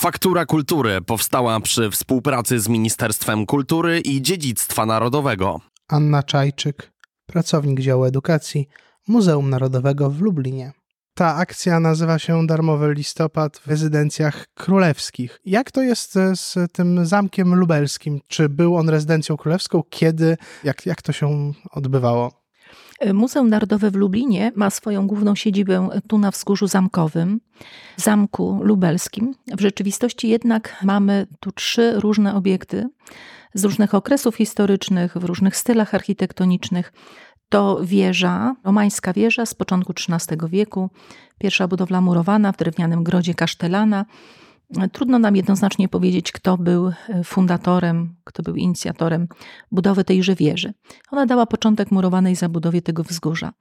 Faktura Kultury powstała przy współpracy z Ministerstwem Kultury i Dziedzictwa Narodowego. Anna Czajczyk, pracownik działu edukacji Muzeum Narodowego w Lublinie. Ta akcja nazywa się Darmowy Listopad w rezydencjach królewskich. Jak to jest z tym zamkiem lubelskim? Czy był on rezydencją królewską? Kiedy? Jak, jak to się odbywało? Muzeum Narodowe w Lublinie ma swoją główną siedzibę tu na Wzgórzu Zamkowym, Zamku Lubelskim. W rzeczywistości jednak mamy tu trzy różne obiekty z różnych okresów historycznych, w różnych stylach architektonicznych. To wieża, romańska wieża z początku XIII wieku, pierwsza budowla murowana w drewnianym grodzie kasztelana. Trudno nam jednoznacznie powiedzieć, kto był fundatorem, kto był inicjatorem budowy tejże wieży. Ona dała początek murowanej zabudowie tego wzgórza.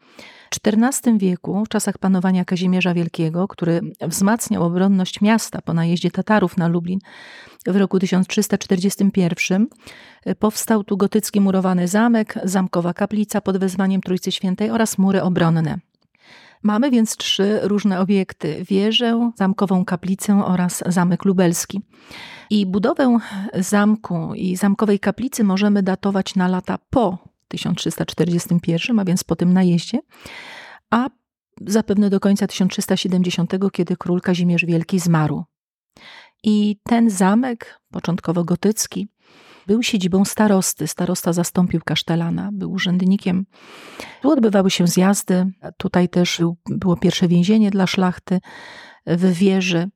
W XIV wieku, w czasach panowania Kazimierza Wielkiego, który wzmacniał obronność miasta po najeździe Tatarów na Lublin, w roku 1341 powstał tu gotycki murowany zamek, zamkowa kaplica pod wezwaniem Trójcy Świętej oraz mury obronne. Mamy więc trzy różne obiekty: wieżę, zamkową kaplicę oraz zamek lubelski. I budowę zamku i zamkowej kaplicy możemy datować na lata po 1341, a więc po tym najeździe, a zapewne do końca 1370, kiedy król Kazimierz Wielki zmarł. I ten zamek, początkowo gotycki, był siedzibą starosty. Starosta zastąpił kasztelana, był urzędnikiem. Tu odbywały się zjazdy. Tutaj też było pierwsze więzienie dla szlachty w wieży.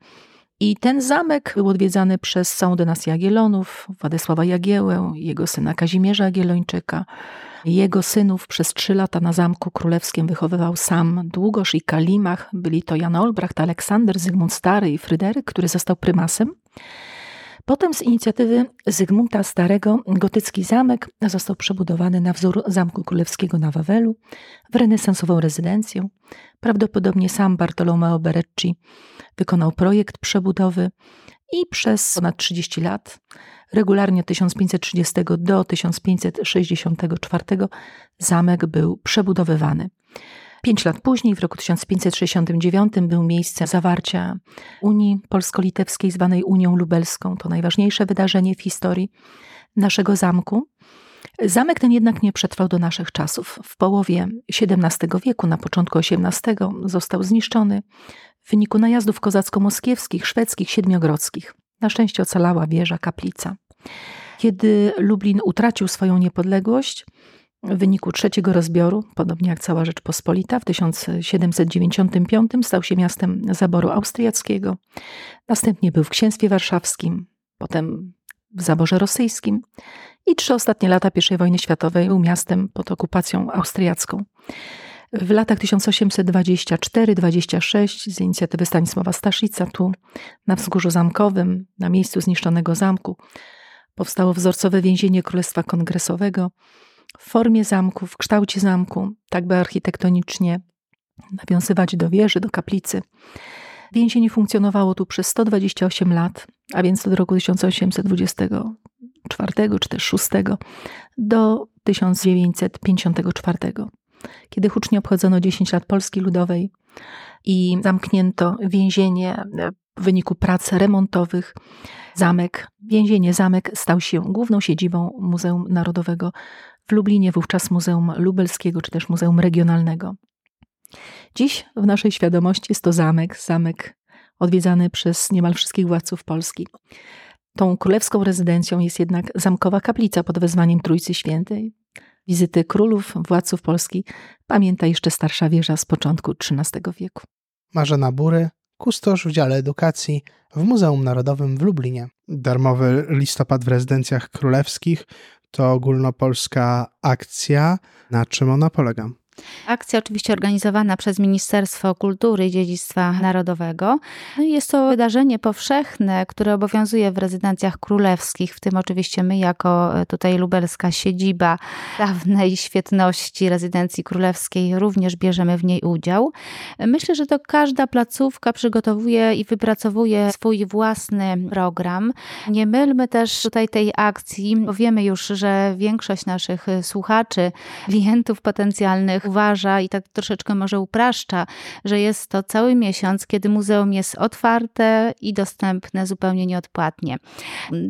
I ten zamek był odwiedzany przez całą dynastię Jagiellonów, Władysława Jagiełę, jego syna Kazimierza Jagiellończyka. Jego synów przez trzy lata na Zamku Królewskim wychowywał sam Długosz i Kalimach. Byli to Jan Olbracht, Aleksander, Zygmunt Stary i Fryderyk, który został prymasem. Potem z inicjatywy Zygmunta Starego gotycki zamek został przebudowany na wzór Zamku Królewskiego na Wawelu w renesansową rezydencję. Prawdopodobnie sam Bartolomeo Berecci wykonał projekt przebudowy i przez ponad 30 lat, regularnie od 1530 do 1564, zamek był przebudowywany. Pięć lat później, w roku 1569, był miejsce zawarcia Unii Polsko-Litewskiej, zwanej Unią Lubelską. To najważniejsze wydarzenie w historii naszego zamku. Zamek ten jednak nie przetrwał do naszych czasów. W połowie XVII wieku, na początku XVIII został zniszczony w wyniku najazdów kozacko-moskiewskich, szwedzkich, siedmiogrodzkich. Na szczęście ocalała wieża, kaplica. Kiedy Lublin utracił swoją niepodległość, w wyniku trzeciego rozbioru, podobnie jak cała Rzeczpospolita, w 1795 stał się miastem zaboru austriackiego. Następnie był w Księstwie Warszawskim, potem w zaborze rosyjskim i trzy ostatnie lata I wojny światowej był miastem pod okupacją austriacką. W latach 1824-26 z inicjatywy Stanisława Staszica tu na Wzgórzu Zamkowym, na miejscu zniszczonego zamku, powstało wzorcowe więzienie Królestwa Kongresowego, w formie zamku, w kształcie zamku, tak by architektonicznie nawiązywać do wieży, do kaplicy. Więzienie funkcjonowało tu przez 128 lat, a więc od roku 1824 czy też 6 do 1954, kiedy hucznie obchodzono 10 lat Polski Ludowej i zamknięto więzienie w wyniku prac remontowych. Zamek, więzienie zamek stał się główną siedzibą Muzeum Narodowego w Lublinie, wówczas Muzeum Lubelskiego czy też Muzeum Regionalnego. Dziś w naszej świadomości jest to zamek, zamek odwiedzany przez niemal wszystkich władców Polski. Tą królewską rezydencją jest jednak zamkowa kaplica pod wezwaniem Trójcy Świętej. Wizyty królów, władców Polski pamięta jeszcze starsza wieża z początku XIII wieku. Marzena Bury, kustosz w dziale edukacji w Muzeum Narodowym w Lublinie. Darmowy listopad w rezydencjach królewskich to ogólnopolska akcja. Na czym ona polega? Akcja oczywiście organizowana przez Ministerstwo Kultury i Dziedzictwa Narodowego. No jest to wydarzenie powszechne, które obowiązuje w rezydencjach królewskich, w tym oczywiście my jako e, tutaj lubelska siedziba dawnej świetności rezydencji królewskiej również bierzemy w niej udział. Myślę, że to każda placówka przygotowuje i wypracowuje swój własny program. Nie mylmy też tutaj tej akcji, bo wiemy już, że większość naszych słuchaczy, klientów potencjalnych uważa i tak troszeczkę może upraszcza, że jest to cały miesiąc, kiedy muzeum jest otwarte i dostępne zupełnie nieodpłatnie.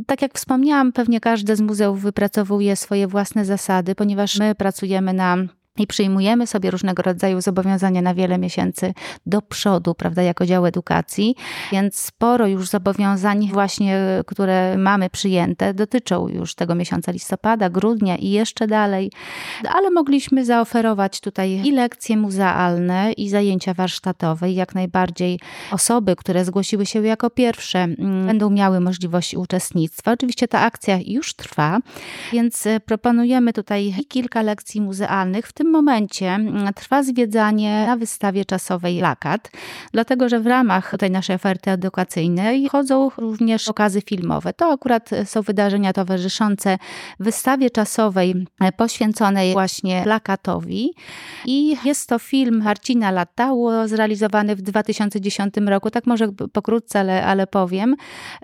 Tak jak wspomniałam, pewnie każde z muzeów wypracowuje swoje własne zasady, ponieważ my pracujemy na i przyjmujemy sobie różnego rodzaju zobowiązania na wiele miesięcy do przodu, prawda, jako dział edukacji, więc sporo już zobowiązań właśnie, które mamy przyjęte, dotyczą już tego miesiąca listopada, grudnia i jeszcze dalej, ale mogliśmy zaoferować tutaj i lekcje muzealne, i zajęcia warsztatowe, i jak najbardziej osoby, które zgłosiły się jako pierwsze, mm, będą miały możliwość uczestnictwa. Oczywiście ta akcja już trwa, więc proponujemy tutaj kilka lekcji muzealnych, w tym tym momencie mm, trwa zwiedzanie na wystawie czasowej Lakat, dlatego że w ramach tej naszej oferty edukacyjnej chodzą również okazy filmowe. To akurat są wydarzenia towarzyszące wystawie czasowej e, poświęconej właśnie Lakatowi i jest to film Marcina Latało zrealizowany w 2010 roku, tak może pokrótce, ale, ale powiem.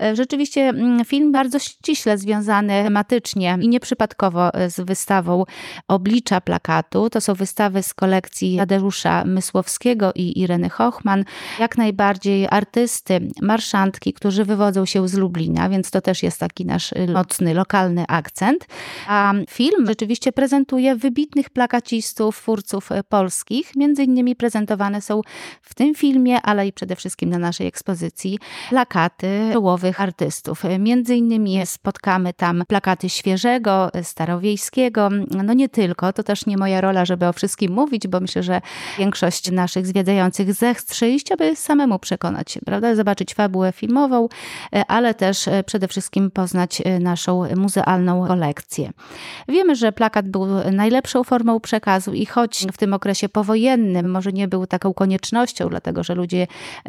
E, rzeczywiście mm, film bardzo ściśle związany tematycznie i nieprzypadkowo e, z wystawą oblicza plakatu. To są wystawy z kolekcji Tadeusza Mysłowskiego i Ireny Hochman. Jak najbardziej artysty, marszantki, którzy wywodzą się z Lublina, więc to też jest taki nasz mocny, lokalny akcent. A film rzeczywiście prezentuje wybitnych plakacistów, twórców polskich. Między innymi prezentowane są w tym filmie, ale i przede wszystkim na naszej ekspozycji plakaty czołowych artystów. Między innymi spotkamy tam plakaty Świeżego, Starowiejskiego, no nie tylko, to też nie moja rola, żeby o wszystkim mówić, bo myślę, że większość naszych zwiedzających zechce iść, aby samemu przekonać się, prawda? Zobaczyć fabułę filmową, e, ale też e, przede wszystkim poznać e, naszą muzealną kolekcję. Wiemy, że plakat był najlepszą formą przekazu i choć w tym okresie powojennym może nie był taką koniecznością, dlatego że ludzie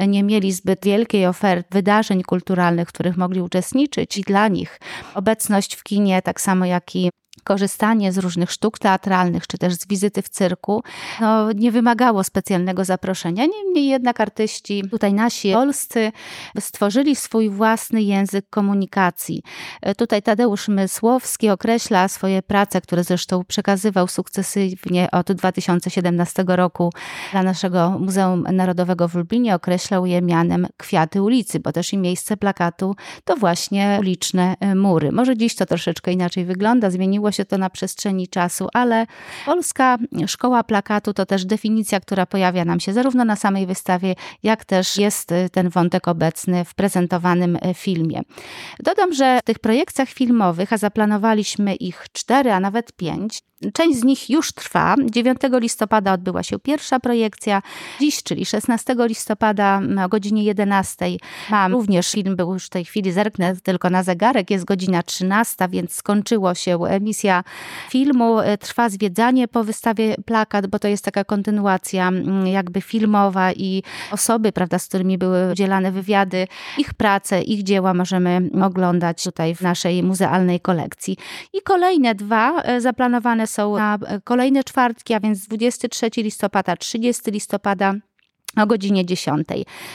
nie mieli zbyt wielkiej oferty wydarzeń kulturalnych, w których mogli uczestniczyć i dla nich obecność w kinie, tak samo jak i korzystanie z różnych sztuk teatralnych, czy też z wizyty w cyrku, no, nie wymagało specjalnego zaproszenia. Niemniej jednak artyści, tutaj nasi polscy, stworzyli swój własny język komunikacji. E, tutaj Tadeusz Mysłowski określa swoje prace, które zresztą przekazywał sukcesywnie od 2017 roku dla naszego Muzeum Narodowego w Lublinie, określał je mianem Kwiaty ulicy, bo też i miejsce plakatu to właśnie uliczne e, mury. Może dziś to troszeczkę inaczej wygląda, zmieniło się to na przestrzeni czasu, ale Polska Szkoła Plakatu to też definicja, która pojawia nam się zarówno na samej wystawie, jak też jest y, ten wątek obecny w prezentowanym y, filmie. Dodam, że w tych projekcjach filmowych, a zaplanowaliśmy ich cztery, a nawet pięć, Część z nich już trwa. 9 listopada odbyła się pierwsza projekcja. Dziś, czyli 16 listopada o godzinie 11 mam również film, był już w tej chwili, zerknę tylko na zegarek, jest godzina 13, więc skończyło się emisja filmu. Trwa zwiedzanie po wystawie plakat, bo to jest taka kontynuacja jakby filmowa i osoby, prawda, z którymi były udzielane wywiady, ich prace, ich dzieła możemy oglądać tutaj w naszej muzealnej kolekcji. I kolejne dwa e, zaplanowane są na kolejne czwartki, a więc 23 listopada, 30 listopada o godzinie 10.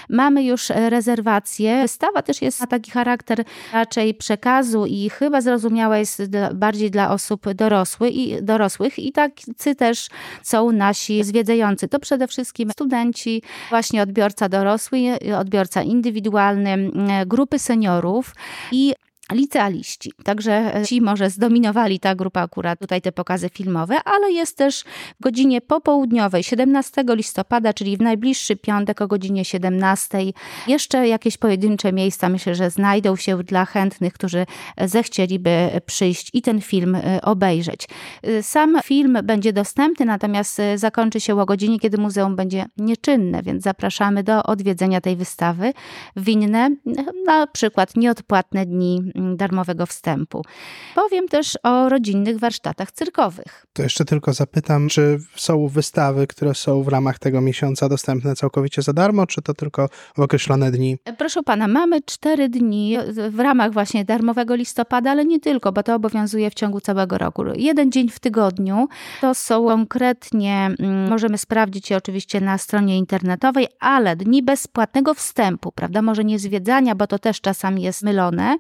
Mamy już rezerwację. Wystawa też jest na taki charakter raczej przekazu i chyba zrozumiała jest bardziej dla osób dorosłych i, dorosłych i tacy też są nasi zwiedzający. To przede wszystkim studenci, właśnie odbiorca dorosły, odbiorca indywidualny, grupy seniorów i licealiści. Także ci może zdominowali ta grupa akurat tutaj te pokazy filmowe, ale jest też w godzinie popołudniowej 17 listopada, czyli w najbliższy piątek o godzinie 17. Jeszcze jakieś pojedyncze miejsca myślę, że znajdą się dla chętnych, którzy zechcieliby przyjść i ten film e, obejrzeć. E, sam film będzie dostępny, natomiast e, zakończy się o godzinie, kiedy muzeum będzie nieczynne, więc zapraszamy do odwiedzenia tej wystawy w inne, na przykład nieodpłatne dni darmowego wstępu. Powiem też o rodzinnych warsztatach cyrkowych. To jeszcze tylko zapytam, czy są wystawy, które są w ramach tego miesiąca dostępne całkowicie za darmo, czy to tylko w określone dni? Proszę pana, mamy cztery dni w ramach właśnie darmowego listopada, ale nie tylko, bo to obowiązuje w ciągu całego roku. Jeden dzień w tygodniu to są konkretnie, mm, możemy sprawdzić je oczywiście na stronie internetowej, ale dni bezpłatnego wstępu, prawda? Może nie zwiedzania, bo to też czasami jest mylone,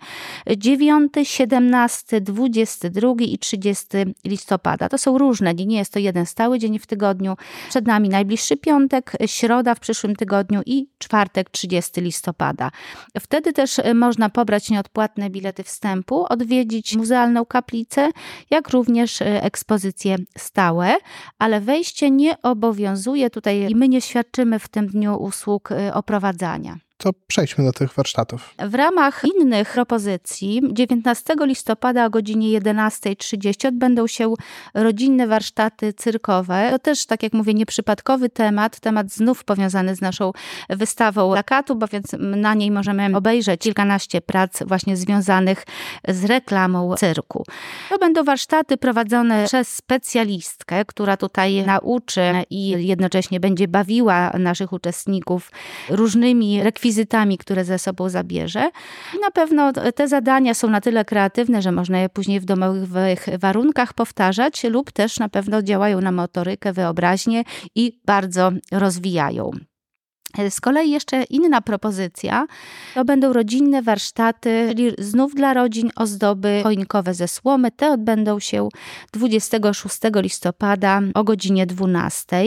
9, 17, 22 i 30 listopada. To są różne dni, nie jest to jeden stały dzień w tygodniu. Przed nami najbliższy piątek, środa w przyszłym tygodniu i czwartek 30 listopada. Wtedy też można pobrać nieodpłatne bilety wstępu, odwiedzić muzealną kaplicę, jak również ekspozycje stałe, ale wejście nie obowiązuje tutaj i my nie świadczymy w tym dniu usług oprowadzania to przejdźmy do tych warsztatów. W ramach innych propozycji 19 listopada o godzinie 11.30 odbędą się rodzinne warsztaty cyrkowe. To też, tak jak mówię, nieprzypadkowy temat, temat znów powiązany z naszą wystawą plakatu, bo więc na niej możemy obejrzeć kilkanaście prac właśnie związanych z reklamą cyrku. To będą warsztaty prowadzone przez specjalistkę, która tutaj nauczy i jednocześnie będzie bawiła naszych uczestników różnymi rekwizytami rekwizytami, które ze sobą zabierze. I na pewno te zadania są na tyle kreatywne, że można je później w domowych warunkach powtarzać, lub też na pewno działają na motorykę, wyobraźnię i bardzo rozwijają. Z kolei jeszcze inna propozycja to będą rodzinne warsztaty, czyli znów dla rodzin ozdoby choinkowe ze słomy. Te odbędą się 26 listopada o godzinie 12.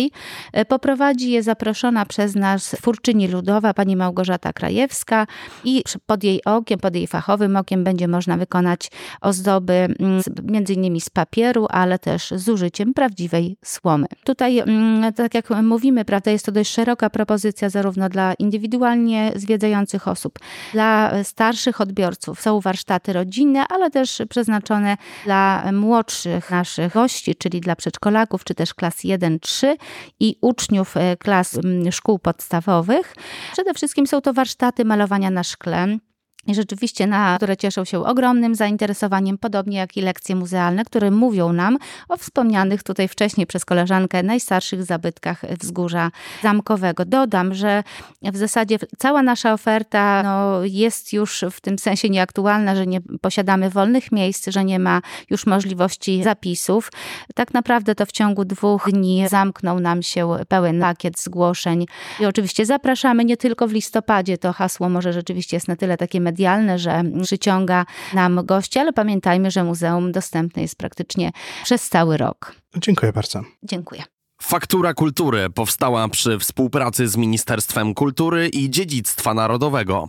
Poprowadzi je zaproszona przez nas twórczyni ludowa pani Małgorzata Krajewska i pod jej okiem, pod jej fachowym okiem będzie można wykonać ozdoby mm, między innymi z papieru, ale też z użyciem prawdziwej słomy. Tutaj, mm, tak jak mówimy, prawda, jest to dość szeroka propozycja zarówno dla indywidualnie zwiedzających osób, dla starszych odbiorców. Są warsztaty rodzinne, ale też przeznaczone dla młodszych naszych gości, czyli dla przedszkolaków, czy też klas 1-3 i uczniów e, klas szkół podstawowych. Przede wszystkim są to warsztaty malowania na szkle, i rzeczywiście, na które cieszą się ogromnym zainteresowaniem, podobnie jak i lekcje muzealne, które mówią nam o wspomnianych tutaj wcześniej przez koleżankę najstarszych zabytkach wzgórza zamkowego. Dodam, że w zasadzie cała nasza oferta no, jest już w tym sensie nieaktualna, że nie posiadamy wolnych miejsc, że nie ma już możliwości zapisów. Tak naprawdę to w ciągu dwóch dni zamknął nam się pełen pakiet zgłoszeń. I oczywiście zapraszamy nie tylko w listopadzie, to hasło może rzeczywiście jest na tyle takie medialne, że przyciąga nam gości, ale pamiętajmy, że muzeum dostępne jest praktycznie przez cały rok. Dziękuję bardzo. Dziękuję. Faktura Kultury powstała przy współpracy z Ministerstwem Kultury i Dziedzictwa Narodowego.